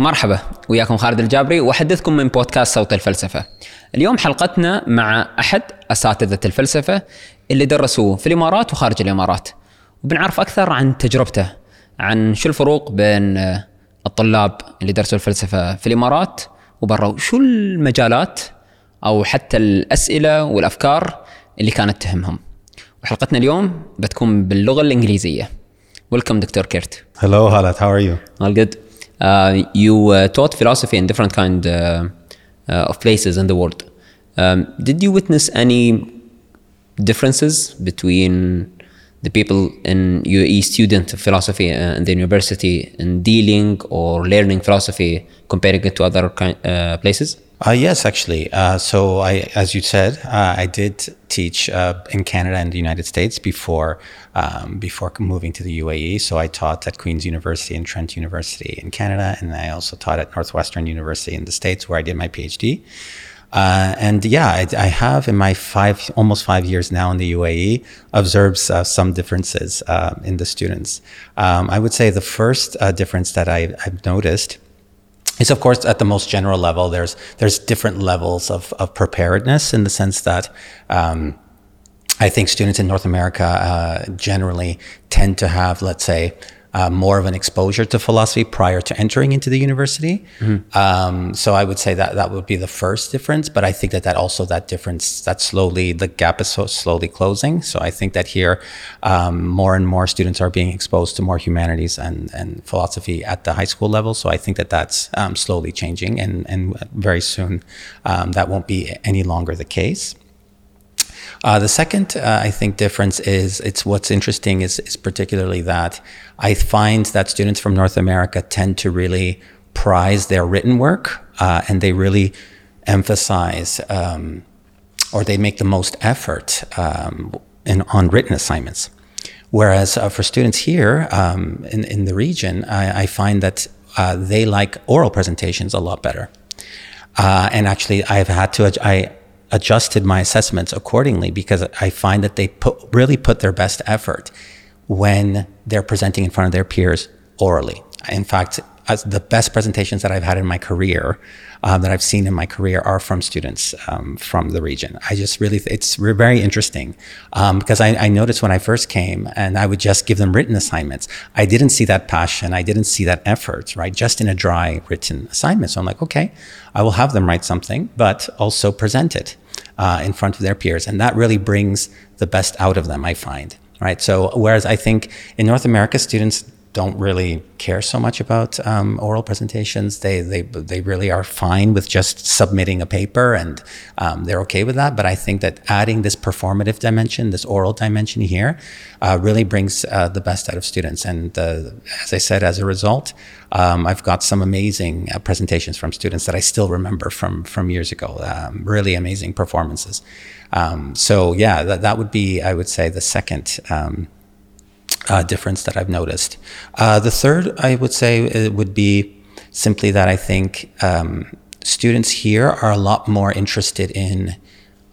مرحبا وياكم خالد الجابري وأحدثكم من بودكاست صوت الفلسفة. اليوم حلقتنا مع أحد أساتذة الفلسفة اللي درسوا في الإمارات وخارج الإمارات. وبنعرف أكثر عن تجربته، عن شو الفروق بين الطلاب اللي درسوا الفلسفة في الإمارات وبرا، وشو المجالات أو حتى الأسئلة والأفكار اللي كانت تهمهم. وحلقتنا اليوم بتكون باللغة الإنجليزية. Welcome دكتور كيرت. Hello, Halat. How are you? All good. Uh, you uh, taught philosophy in different kind uh, of places in the world. Um, did you witness any differences between the people in UAE student of philosophy in the university in dealing or learning philosophy comparing it to other kind, uh, places? Uh, yes, actually. Uh, so, I, as you said, uh, I did teach uh, in Canada and the United States before um, before moving to the UAE. So, I taught at Queen's University and Trent University in Canada, and I also taught at Northwestern University in the States, where I did my PhD. Uh, and yeah, I, I, have in my five, almost five years now in the UAE, observed uh, some differences uh, in the students. Um, I would say the first difference that I, I've noticed is, of course, at the most general level. There's there's different levels of, of preparedness in the sense that. Um, I think students in North America uh, generally tend to have, let's say, uh, more of an exposure to philosophy prior to entering into the university. Mm-hmm. Um, so I would say that that would be the first difference. But I think that that also that difference that slowly the gap is so slowly closing. So I think that here um, more and more students are being exposed to more humanities and and philosophy at the high school level. So I think that that's um, slowly changing, and and very soon that won't be any longer the case. Uh, the second, uh, I think, difference is it's what's interesting is, is particularly that I find that students from North America tend to really prize their written work uh, and they really emphasize um, or they make the most effort um, in, on written assignments. Whereas for students here um, in, in the region, I, I find that they like oral presentations a lot better. and actually, I've had to, I, adjusted my assessments accordingly because I find that they put, really put their best effort when they're presenting in front of their peers orally. In fact, the best presentations that I've had in my career, uh, that I've seen in my career, are from students um, from the region. I just really, it's very interesting um, because I, I, noticed when I first came and I would just give them written assignments. I didn't see that passion, I didn't see that effort, right? Just in a dry written assignment. So I'm like, okay, I will have them write something, but also present it uh, in front of their peers. And that really brings the best out of them, I find. Right. So, whereas I think in North America, students don't really care so much about um, oral presentations. They, they, they really are fine with just submitting a paper and um, they're okay with that. But I think that adding this performative dimension, this oral dimension here, uh, really brings uh, the best out of students. And uh, as I said, as a result, um, I've got some amazing uh, presentations from students that I still remember from, from years ago. Um, really amazing performances. Um, so, yeah, that, that would be, I would say, the second. Uh, difference that I've noticed. Uh, the third, I would say, would be simply that I think um, students here are a lot more interested in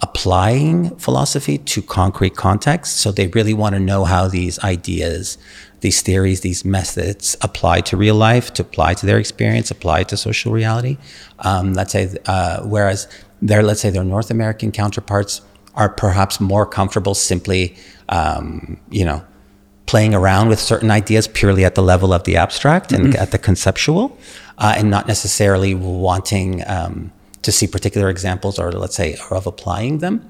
applying philosophy to concrete contexts. So they really want to know how these ideas, these theories, these methods apply to real life, to apply to their experience, apply to social reality. Um, let's say, uh, whereas their, let's say, their North American counterparts are perhaps more comfortable simply, um, you know, playing around with certain ideas purely at the level of the abstract and mm-hmm. at the conceptual, uh, and not necessarily wanting um, to see particular examples or, let's say, of applying them,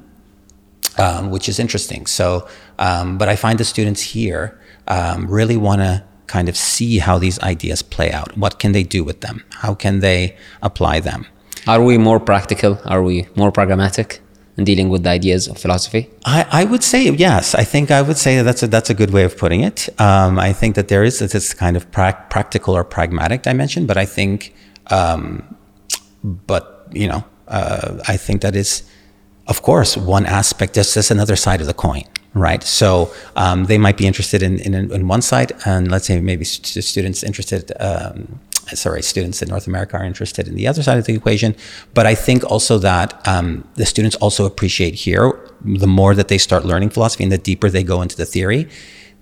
um, which is interesting. So, um, but I find the students here um, really want to kind of see how these ideas play out. What can they do with them? How can they apply them? Are we more practical? Are we more pragmatic? In dealing with the ideas of philosophy? I, I would say yes. I think I would say that's a, that's a good way of putting it. Um, I think that there is this kind of pra- practical or pragmatic dimension, but I think, um, but you know, uh, I think that is, of course, one aspect. That's just another side of the coin, right? So um, they might be interested in, in, in one side, and let's say maybe st- students interested um, sorry, students in North America are interested in the other side of the equation. But I think also that um, the students also appreciate here the more that they start learning philosophy and the deeper they go into the theory,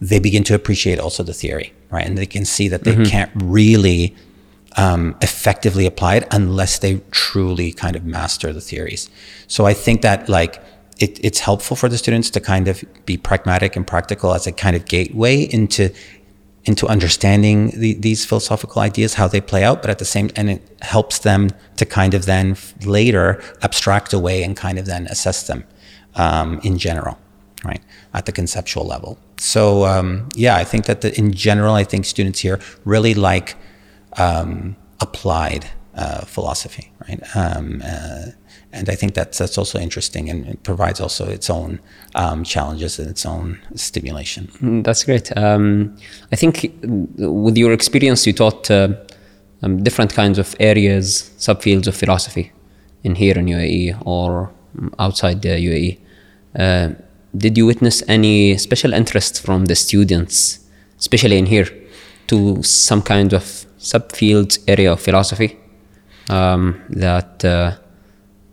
they begin to appreciate also the theory, right? And they can see that they mm-hmm. can't really um, effectively it unless they truly kind of master the theories. So I think that like it, it's helpful for the students to kind of be pragmatic and practical as a kind of gateway into into understanding the, these philosophical ideas, how they play out, but at the same, and it helps them to kind of then later abstract away and kind of then assess them um, in general, right, at the conceptual level. So um, yeah, I think that the, in general, I think students here really like um, applied uh, philosophy, right? Um, uh, and I think that's that's also interesting, and it provides also its own um, challenges and its own stimulation. Mm, that's great. Um, I think with your experience, you taught uh, um, different kinds of areas, subfields of philosophy, in here in UAE or outside the UAE. Uh, did you witness any special interest from the students, especially in here, to some kind of subfields area of philosophy um, that uh,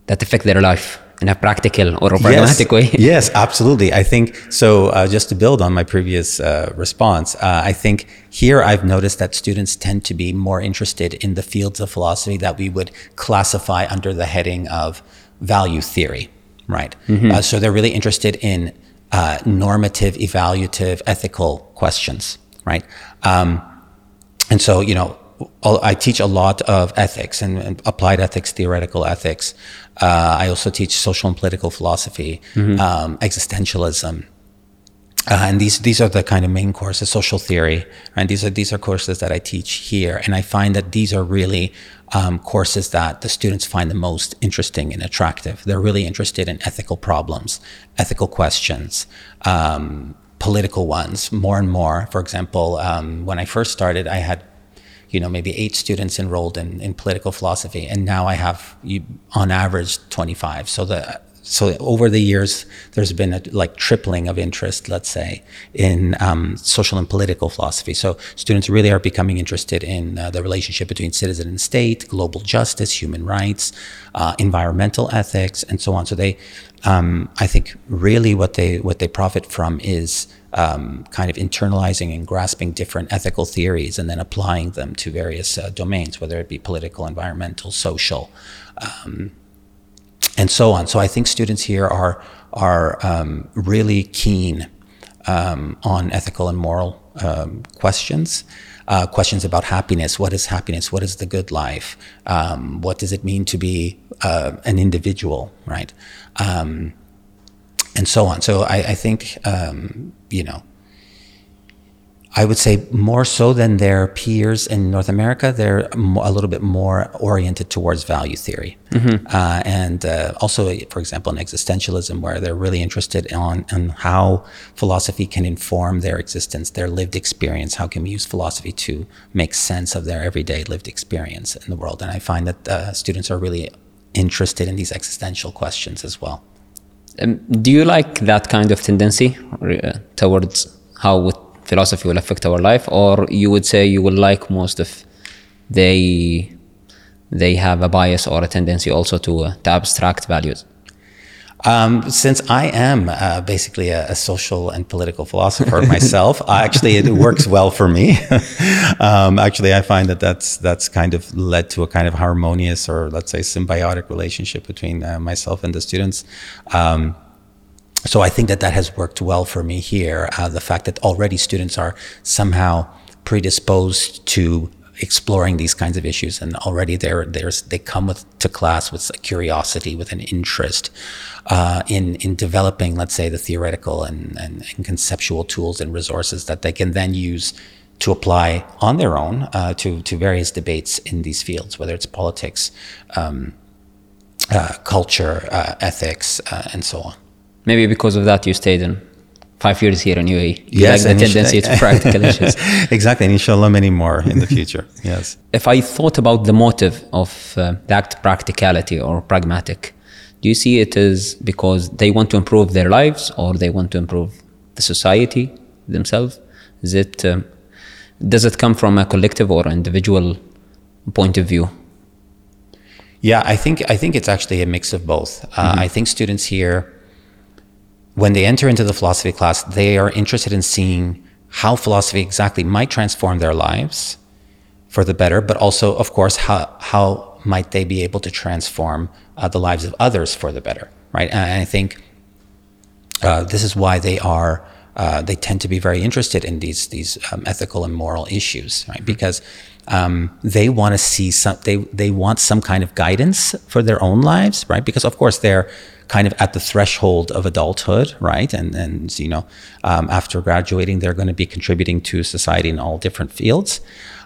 that affect their life in a practical or a pragmatic yes, way? yes, absolutely. I think so. Uh, just to build on my previous uh, response, uh, I think here I've noticed that students tend to be more interested in the fields of philosophy that we would classify under the heading of value theory right? Mm-hmm. Uh, so they're really interested in uh, normative, evaluative, ethical questions, right? Um, and so, you know, I teach a lot of ethics and, and applied ethics, theoretical ethics. Uh, I also teach social and political philosophy, mm-hmm. um, existentialism, uh, and these these are the kind of main courses, social theory, and these are these are courses that I teach here, and I find that these are really um, courses that the students find the most interesting and attractive. They're really interested in ethical problems, ethical questions, um, political ones, more and more. For example, um, when I first started, I had you know maybe eight students enrolled in, in political philosophy. And now i have on average 25 so the so over the years, there's been a like tripling of interest, let's say, in um, social and political philosophy. So students really are becoming interested in uh, the relationship between citizen and state, global justice, human rights, uh, environmental ethics, and so on. So they, um, I think, really what they what they profit from is um, kind of internalizing and grasping different ethical theories and then applying them to various uh, domains, whether it be political, environmental, social. Um, and so on. So I think students here are are um, really keen um, on ethical and moral um, questions. Uh, questions about happiness. What is happiness? What is the good life? Um, what does it mean to be uh, an individual, right? Um, and so on. So I, I think um, you know I would say more so than their peers in North America, they're a little bit more oriented towards value theory. Mm-hmm. Uh, and uh, also, for example, in existentialism, where they're really interested on, on how philosophy can inform their existence, their lived experience. How can we use philosophy to make sense of their everyday lived experience in the world? And I find that uh, students are really interested in these existential questions as well. Um, do you like that kind of tendency uh, towards how would philosophy will affect our life, or you would say you will like most of they they have a bias or a tendency also to, uh, to abstract values? Um, since I am uh, basically a, a, social and political philosopher myself, actually it works well for me. um, actually, I find that that's that's kind of led to a kind of harmonious or let's say symbiotic relationship between uh, myself and the students. Um, so I think that that has worked well for me here. Uh, the fact that already students are somehow predisposed to exploring these kinds of issues, and already they're, there's they come with to class with a curiosity, with an interest uh, in in developing, let's say, the theoretical and, and, and, conceptual tools and resources that they can then use to apply on their own uh, to to various debates in these fields, whether it's politics, um, uh, culture, uh, ethics, uh, and so on. Maybe because of that, you stayed in five years here in UAE. You yes, like the tendency to practical issues. exactly, and inshallah, many more in the future. Yes. If I thought about the motive of uh, that practicality or pragmatic, do you see it as because they want to improve their lives or they want to improve the society themselves? Is it um, does it come from a collective or individual point of view? Yeah, I think I think it's actually a mix of both. Uh, mm-hmm. I think students here when they enter into the philosophy class, they are interested in seeing how philosophy exactly might transform their lives for the better, but also, of course, how how might they be able to transform uh, the lives of others for the better, right? And I think uh, this is why they are. Uh, they tend to be very interested in these these um, ethical and moral issues, right? Because um, they want to see some. They they want some kind of guidance for their own lives, right? Because of course they're kind of at the threshold of adulthood, right? And and you know, um, after graduating, they're going to be contributing to society in all different fields.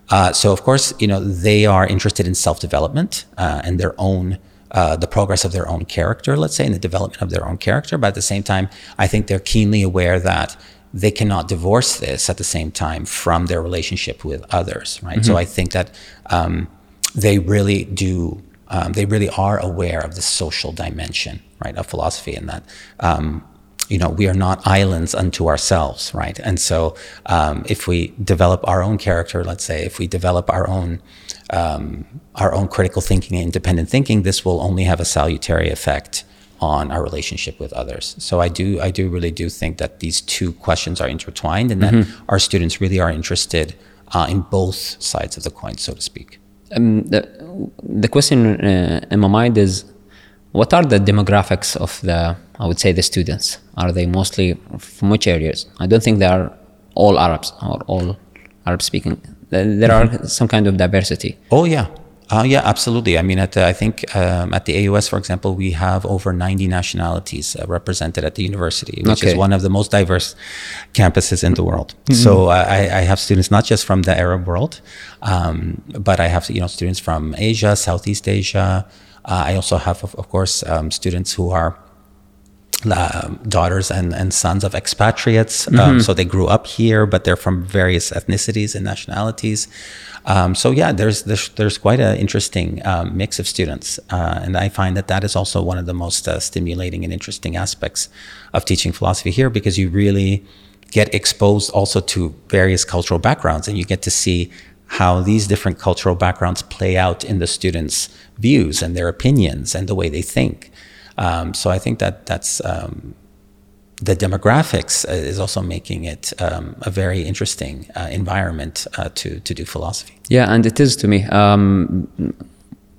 Uh, so of course, you know, they are interested in self development uh, and their own uh, the progress of their own character, let's say, and the development of their own character. But at the same time, I think they're keenly aware that they cannot divorce this at the same time from their relationship with others, right? Mm-hmm. So I think that um, they really do, um, they really are aware of the social dimension, right, of philosophy, and that. Um, you know, we are not islands unto ourselves, right? And so, um, if we develop our own character, let's say, if we develop our own um, our own critical thinking and independent thinking, this will only have a salutary effect on our relationship with others. So I do I do really do think that these two questions are intertwined, and mm-hmm. that our students really are interested uh, in both sides of the coin, so to speak. Um, the, the question uh, in my mind is, what are the demographics of the I would say the students? Are they mostly from which areas? I don't think they are all Arabs or all Arab speaking there are some kind of diversity. Oh yeah, uh, yeah, absolutely. I mean, at the, I think um, at the AUS, for example, we have over 90 nationalities uh, represented at the university, which okay. is one of the most diverse campuses in the world. Mm-hmm. So I, I, have students not just from the Arab world, um, but I have you know students from Asia, Southeast Asia. Uh, I also have, of, of course, um, students who are uh, daughters and, and sons of expatriates. Um, mm-hmm. Um, so they grew up here, but they're from various ethnicities and nationalities. Um, so yeah, there's there's, there's quite an interesting um, mix of students, uh, and I find that that is also one of the most uh, stimulating and interesting aspects of teaching philosophy here because you really get exposed also to various cultural backgrounds, and you get to see how these different cultural backgrounds play out in the students' views and their opinions and the way they think. Um, so I think that that's um, the demographics is also making it um, a very interesting uh, environment uh, to to do philosophy. Yeah, and it is to me. Um,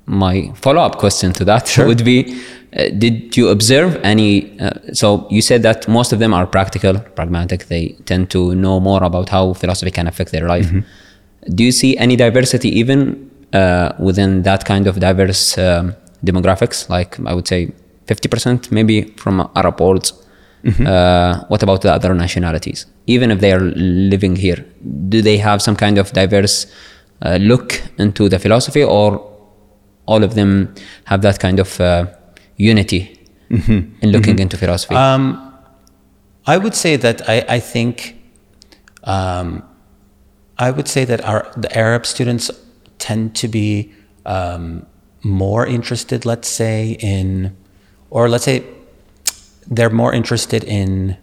my follow up question to that sure. would be. Uh, did you observe any? Uh, so you said that most of them are practical, pragmatic. They tend to know more about how philosophy can affect their life. Mm-hmm. Do you see any diversity even uh, within that kind of diverse um, demographics? Like I would say 50% maybe from Arab worlds. Mm-hmm. Uh, what about the other nationalities? Even if they are living here, do they have some kind of diverse uh, look into the philosophy, or all of them have that kind of uh, unity mm-hmm. in looking mm-hmm. into philosophy? Um, I would say that I, I think um, I would say that our the Arab students tend to be um, more interested, let's say, in or let's say they're more interested in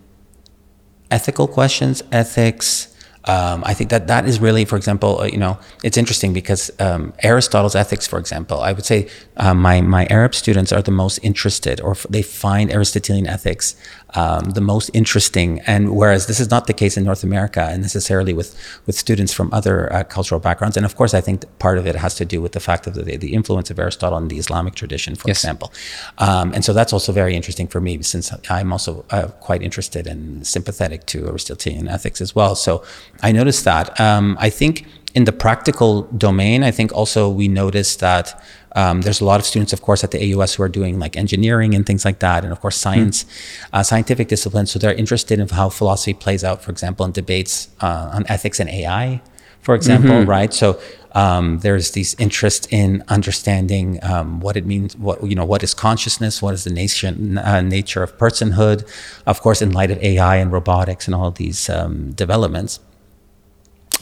ethical questions, ethics, um, I think that that is really, for example, uh, you know, it's interesting because um, Aristotle's ethics, for example, I would say uh, my my Arab students are the most interested, or f- they find Aristotelian ethics um, the most interesting. And whereas this is not the case in North America, and necessarily with with students from other uh, cultural backgrounds, and of course, I think part of it has to do with the fact of the, the influence of Aristotle in the Islamic tradition, for yes. example. Um, and so that's also very interesting for me, since I'm also uh, quite interested and sympathetic to Aristotelian ethics as well. So I noticed that. Um, I think in the practical domain, I think also we noticed that um, there's a lot of students, of course, at the AUS who are doing like engineering and things like that, and of course science, mm. uh, scientific disciplines. So they're interested in how philosophy plays out, for example, in debates uh, on ethics and AI, for example, mm-hmm. right? So um, there's this interest in understanding um, what it means, what you know, what is consciousness, what is the nation, uh, nature of personhood, of course, in light of AI and robotics and all these um, developments.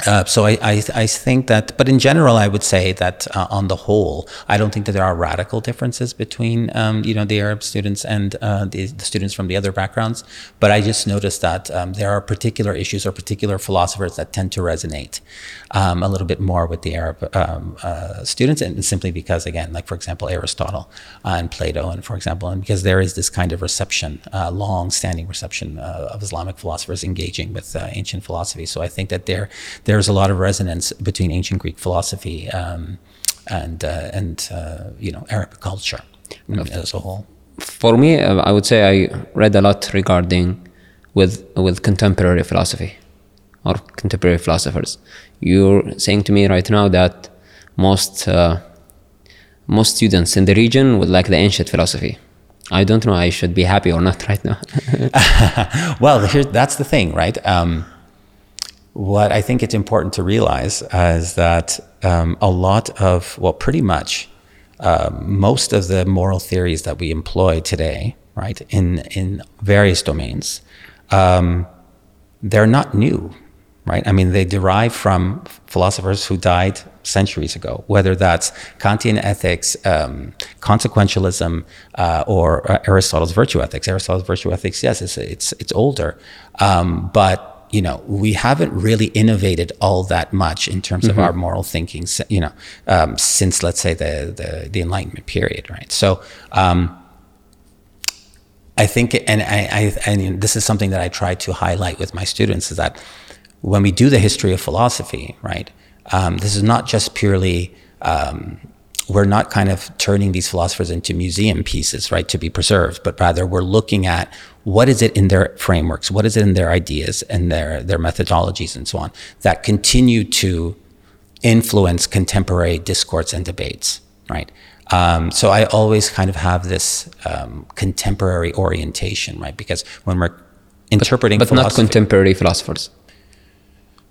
Uh, so I, I, I, think that, but in general, I would say that uh, on the whole, I don't think that there are radical differences between um, you know the Arab students and uh, the, the, students from the other backgrounds. But I just noticed that um, there are particular issues or particular philosophers that tend to resonate um, a little bit more with the Arab um, uh, students, and simply because, again, like for example, Aristotle uh, and Plato, and for example, and because there is this kind of reception, long-standing reception of Islamic philosophers engaging with ancient philosophy. So I think that there there's a lot of resonance between ancient Greek philosophy um, and uh, and uh, you know Arab culture as a whole. For me, uh, I would say I read a lot regarding with with contemporary philosophy or contemporary philosophers. You're saying to me right now that most uh, most students in the region would like the ancient philosophy. I don't know. I should be happy or not right now. well, here, that's the thing, right? Um, what I think it's important to realize is that um, a lot of, well, pretty much uh, most of the moral theories that we employ today, right, in in various domains, um, they're not new right? I mean, they derive from philosophers who died centuries ago, whether that's Kantian ethics, um, consequentialism, uh, or uh, Aristotle's virtue ethics. Aristotle's virtue ethics, yes, it's it's it's older, um, but you know we haven't really innovated all that much in terms mm-hmm. of our moral thinking. You know, um, since let's say the, the the Enlightenment period, right? So. Um, I think, and I, I, and this is something that I try to highlight with my students, is that when we do the history of philosophy, right, um, this is not just purely, um, we're not kind of turning these philosophers into museum pieces, right, to be preserved, but rather we're looking at what is it in their frameworks, what is it in their ideas and their, their methodologies and so on that continue to influence contemporary discourse and debates, right? Um, so I always kind of have this um, contemporary orientation, right? Because when we're interpreting, but, but not contemporary philosophers.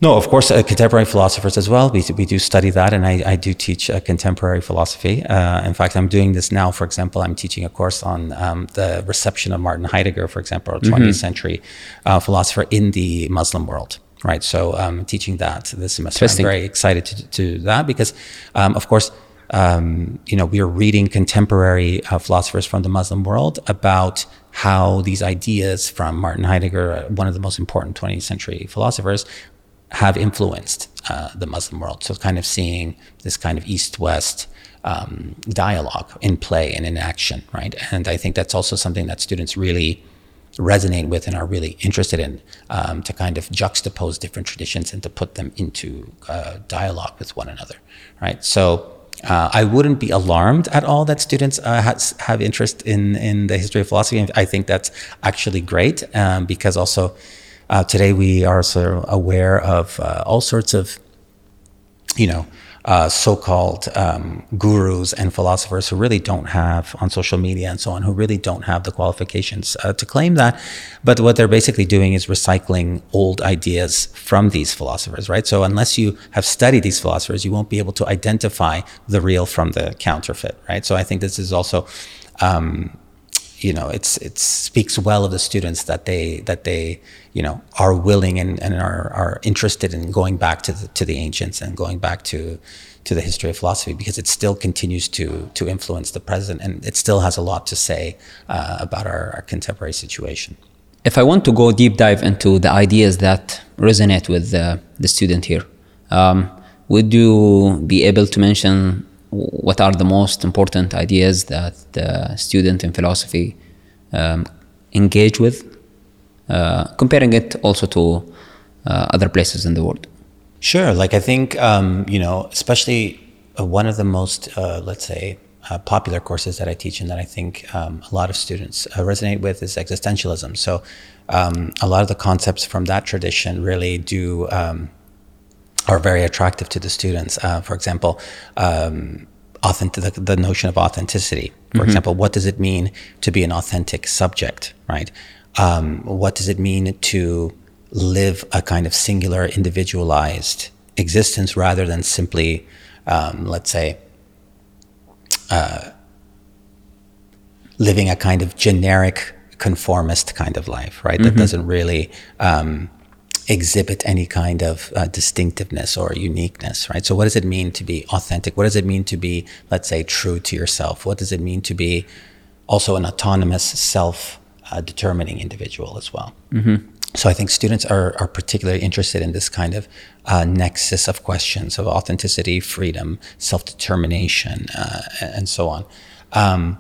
No, of course, uh, contemporary philosophers as well. We, we do study that, and I, I do teach uh, contemporary philosophy. Uh, in fact, I'm doing this now. For example, I'm teaching a course on um, the reception of Martin Heidegger, for example, a 20th mm-hmm. century uh, philosopher in the Muslim world. Right, so I'm um, teaching that this semester. I'm very excited to, to that because, um, of course, um, you know, we are reading contemporary uh, philosophers from the Muslim world about how these ideas from Martin Heidegger, uh, one of the most important 20th century philosophers, have influenced uh, the Muslim world. So, kind of seeing this kind of East West um, dialogue in play and in action, right? And I think that's also something that students really resonate with and are really interested in um, to kind of juxtapose different traditions and to put them into uh, dialogue with one another, right? So, uh, I wouldn't be alarmed at all that students uh, has, have interest in in the history of philosophy. I think that's actually great um, because also uh, today, we are aware of uh, all sorts of, you know, uh, so-called um, gurus and philosophers who really don't have on social media and so on, who really don't have the qualifications uh, to claim that. But what they're basically doing is recycling old ideas from these philosophers, right? So unless you have studied these philosophers, you won't be able to identify the real from the counterfeit, right? So I think this is also um, you know it's it speaks well of the students that they that they you know are willing and, and are, are interested in going back to the to the ancients and going back to to the history of philosophy because it still continues to to influence the present and it still has a lot to say uh, about our, our, contemporary situation. If I want to go deep dive into the ideas that resonate with the, the student here, um, would you be able to mention what are the most important ideas that the student in philosophy um, engage with, uh, comparing it also to uh, other places in the world. Sure. Like I think um, you know, especially uh, one of the most, uh, let's say, uh, popular courses that I teach and that I think um, a lot of students uh, resonate with is existentialism. So um, a lot of the concepts from that tradition really do um, are very attractive to the students. Uh, for example, um, authentic, the, the, notion of authenticity. For mm-hmm. example, what does it mean to be an authentic subject, right? Um, what does it mean to live a kind of singular, individualized existence rather than simply, um, let's say, uh, living a kind of generic conformist kind of life, right? Mm-hmm. That doesn't really um, exhibit any kind of uh, distinctiveness or uniqueness, right? So, what does it mean to be authentic? What does it mean to be, let's say, true to yourself? What does it mean to be also an autonomous, self uh, determining individual as well? Mm-hmm. So, I think students are, are particularly interested in this kind of uh, nexus of questions of authenticity, freedom, self determination, uh, and so on. Um,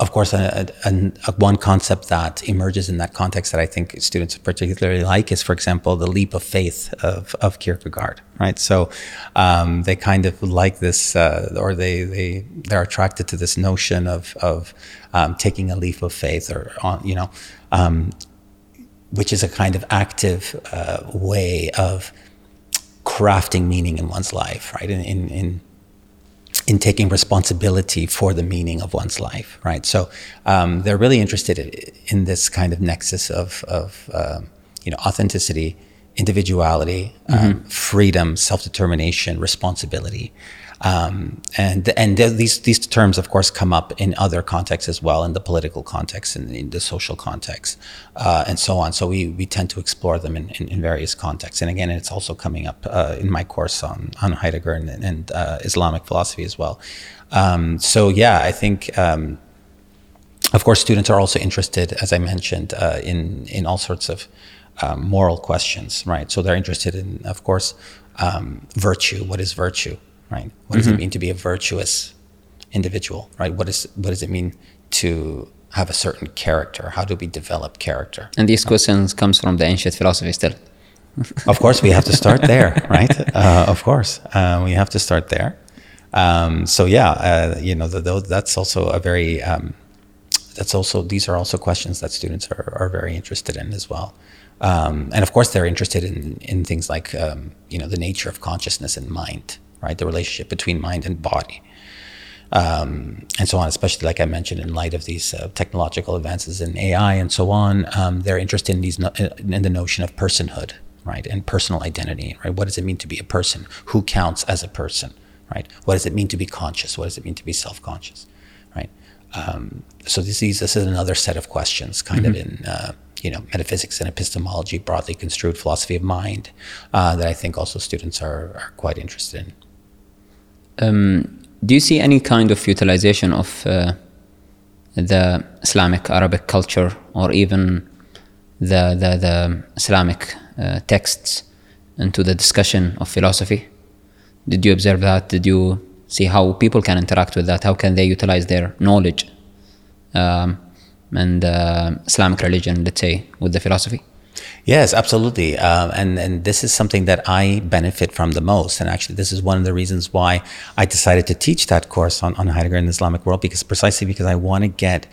of course, a, a, a, one concept that emerges in that context that I think students particularly like is, for example, the leap of faith of, of Kierkegaard, right? So um, they kind of like this, uh, or they, they, they're attracted to this notion of, of um, taking a leap of faith or, on, you know, um, which is a kind of active uh, way of crafting meaning in one's life, right? In, in, in in taking responsibility for the meaning of one's life, right? So um, they're really interested in this kind of nexus of, of uh, you know, authenticity, individuality, um, mm-hmm. um, freedom, self determination, responsibility. Um, and and these these terms, of course, come up in other contexts as well, in the political context and in the social context, uh, and so on. So we, we tend to explore them in, in, in various contexts. And again, it's also coming up uh, in my course on, on Heidegger and, and uh, Islamic philosophy as well. Um, so yeah, I think. Um, of course, students are also interested, as I mentioned, uh, in in all sorts of um, moral questions, right? So they're interested in, of course, um, virtue. What is virtue? Right? What does mm-hmm. it mean to be a virtuous individual, right? What is what does it mean to have a certain character? How do we develop character? And these questions comes from the ancient philosophy still. of course, we have to start there, right? Uh, of course, uh, we have to start there. Um, so yeah, uh, you know, the, the, that's also a very um, that's also these are also questions that students are, are very interested in as well. Um, and of course, they're interested in in things like um, you know the nature of consciousness and mind, right? The relationship between mind and body. Um, and so on, especially like I mentioned, in light of these uh, technological advances in AI and so on, um, they're interested in these no- in the notion of personhood, right, and personal identity, right? What does it mean to be a person? Who counts as a person, right? What does it mean to be conscious? What does it mean to be self-conscious, right? Um, so this, is this is another set of questions, kind mm-hmm. of in uh, you know metaphysics and epistemology, broadly construed philosophy of mind, uh, that I think also students are, are quite interested in. Um, do you see any kind of utilization of uh, the Islamic Arabic culture or even the, the, the Islamic uh, texts into the discussion of philosophy? Did you observe that? Did you see how people can interact with that? How can they utilize their knowledge um, and uh, Islamic religion, let's say, with the philosophy? Yes, absolutely. Uh, and, and this is something that I benefit from the most. And actually, this is one of the reasons why I decided to teach that course on, on Heidegger in the Islamic world, because precisely because I want to get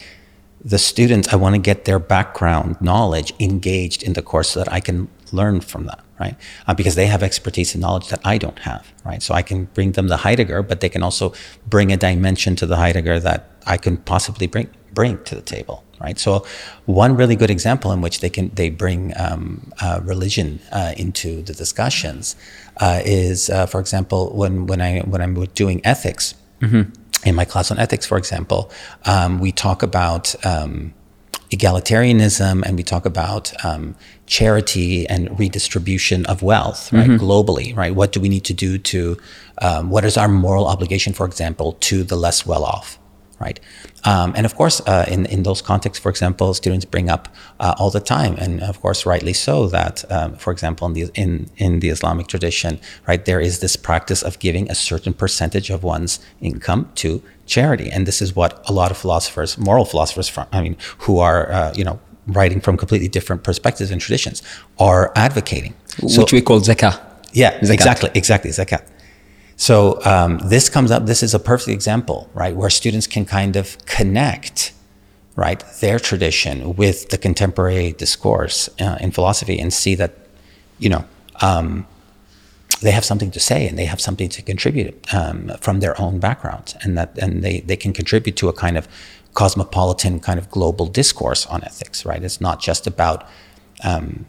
the students, I want to get their background knowledge engaged in the course so that I can learn from that, right? Uh, because they have expertise and knowledge that I don't have, right? So I can bring them the Heidegger, but they can also bring a dimension to the Heidegger that I can possibly bring bring to the table, right? So, one really good example in which they can they bring um, uh, religion uh, into the discussions uh, is, uh, for example, when when I when I'm doing ethics mm-hmm. in my class on ethics, for example, um, we talk about um, egalitarianism and we talk about um, charity and redistribution of wealth, right, mm-hmm. globally, right? What do we need to do to, um, what is our moral obligation, for example, to the less well off, right? Um, and of course, uh, in, in those contexts, for example, students bring up uh, all the time, and of course, rightly so, that, um, for example, in the, in, in the Islamic tradition, right, there is this practice of giving a certain percentage of one's income to charity. And this is what a lot of philosophers, moral philosophers, from, I mean, who are, uh, you know, writing from completely different perspectives and traditions, are advocating. So, Which we call zakah. Yeah, zakat. exactly, exactly, zakat. So um, this comes up. This is a perfect example, right, where students can kind of connect, right, their tradition with the contemporary discourse uh, in philosophy and see that, you know, um, they have something to say and they have something to contribute um, from their own backgrounds, and that and they they can contribute to a kind of cosmopolitan kind of global discourse on ethics, right? It's not just about, um,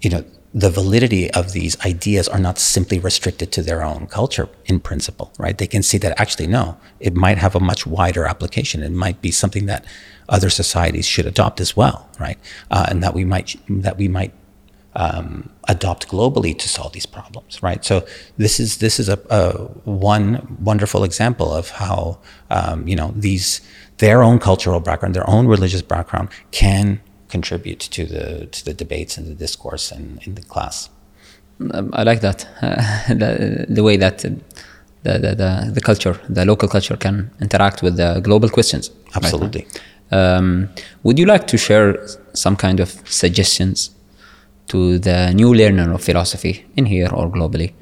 you know the validity of these ideas are not simply restricted to their own culture in principle, right? They can see that actually, no, it might have a much wider application. It might be something that other societies should adopt as well, right? Uh, and that we might, that we might um, adopt globally to solve these problems, right? So this is, this is a, a one wonderful example of how, um, you know, these, their own cultural background, their own religious background can contribute to the to the debates and the discourse in, in the class. I like that uh, the, the, way that the, the, the, the culture, the local culture can interact with the global questions. right? Absolutely. Um, would you like to share some kind of suggestions to the new learner of philosophy in here or globally?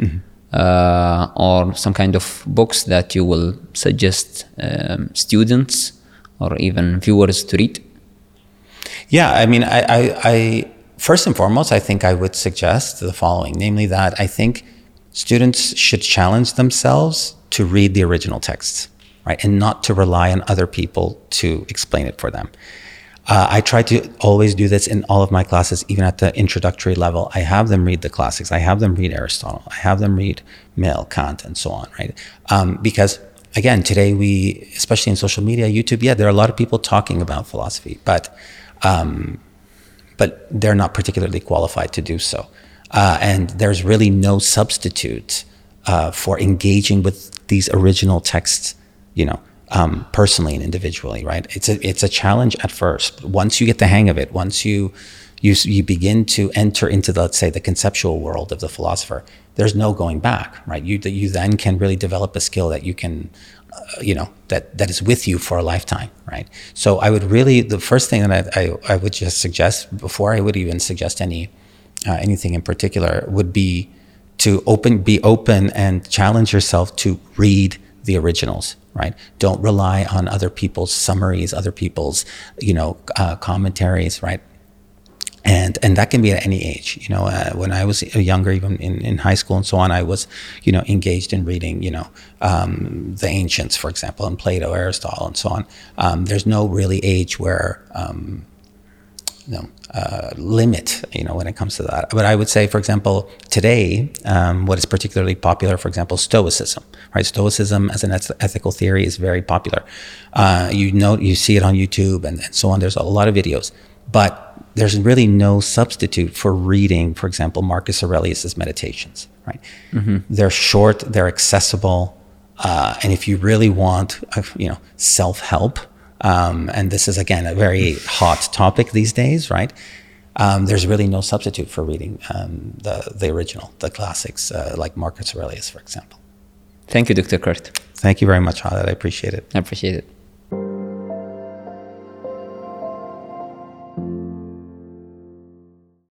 Uh, or some kind of books that you will suggest um, students or even viewers to read? Yeah, I mean, I, I, I first and foremost, I think I would suggest the following, namely that I think students should challenge themselves to read the original texts, right, and not to rely on other people to explain it for them. Uh, I try to always do this in all of my classes, even at the introductory level. I have them read the classics. I have them read Aristotle. I have them read Mill, Kant, and so on, right? Um, because again, today we, especially in social media, YouTube, yeah, there are a lot of people talking about philosophy, but um, but they're not particularly qualified to do so. Uh, and there's really no substitute uh, for engaging with these original texts, you know, um, personally and individually, right? It's a it's a challenge at first. But once you get the hang of it, once you you you begin to enter into the, let's say the conceptual world of the philosopher, there's no going back, right? You you then can really develop a skill that you can you know that that is with you for a lifetime right? So i would really the first thing that i i, I would just suggest before i would even suggest any uh, anything in particular would be to open be open and challenge yourself to read the originals right? Don't rely on other people's summaries other people's you know uh, commentaries right and and that can be at any age you know uh, when i was younger even in, in high school and so on i was you know engaged in reading you know um, the ancients for example and plato aristotle and so on um, there's no really age where um, uh, limit, you know, when it comes to that. But I would say, for example, today, um, what is particularly popular, for example, Stoicism, right? Stoicism as an eth- ethical theory is very popular. Uh, you know, you see it on YouTube and, and so on. There's a lot of videos, but there's really no substitute for reading, for example, Marcus Aurelius's Meditations, right? They're short, they're accessible, uh, and if you really want, uh, you know, self-help, um, and this is again a very hot topic these days, right? Um, there's really no substitute for reading um, the the original, the classics, uh, like Marcus Aurelius, for example. Thank you, Dr. Kurt. Thank you very much, Khaled. I appreciate it. I appreciate it.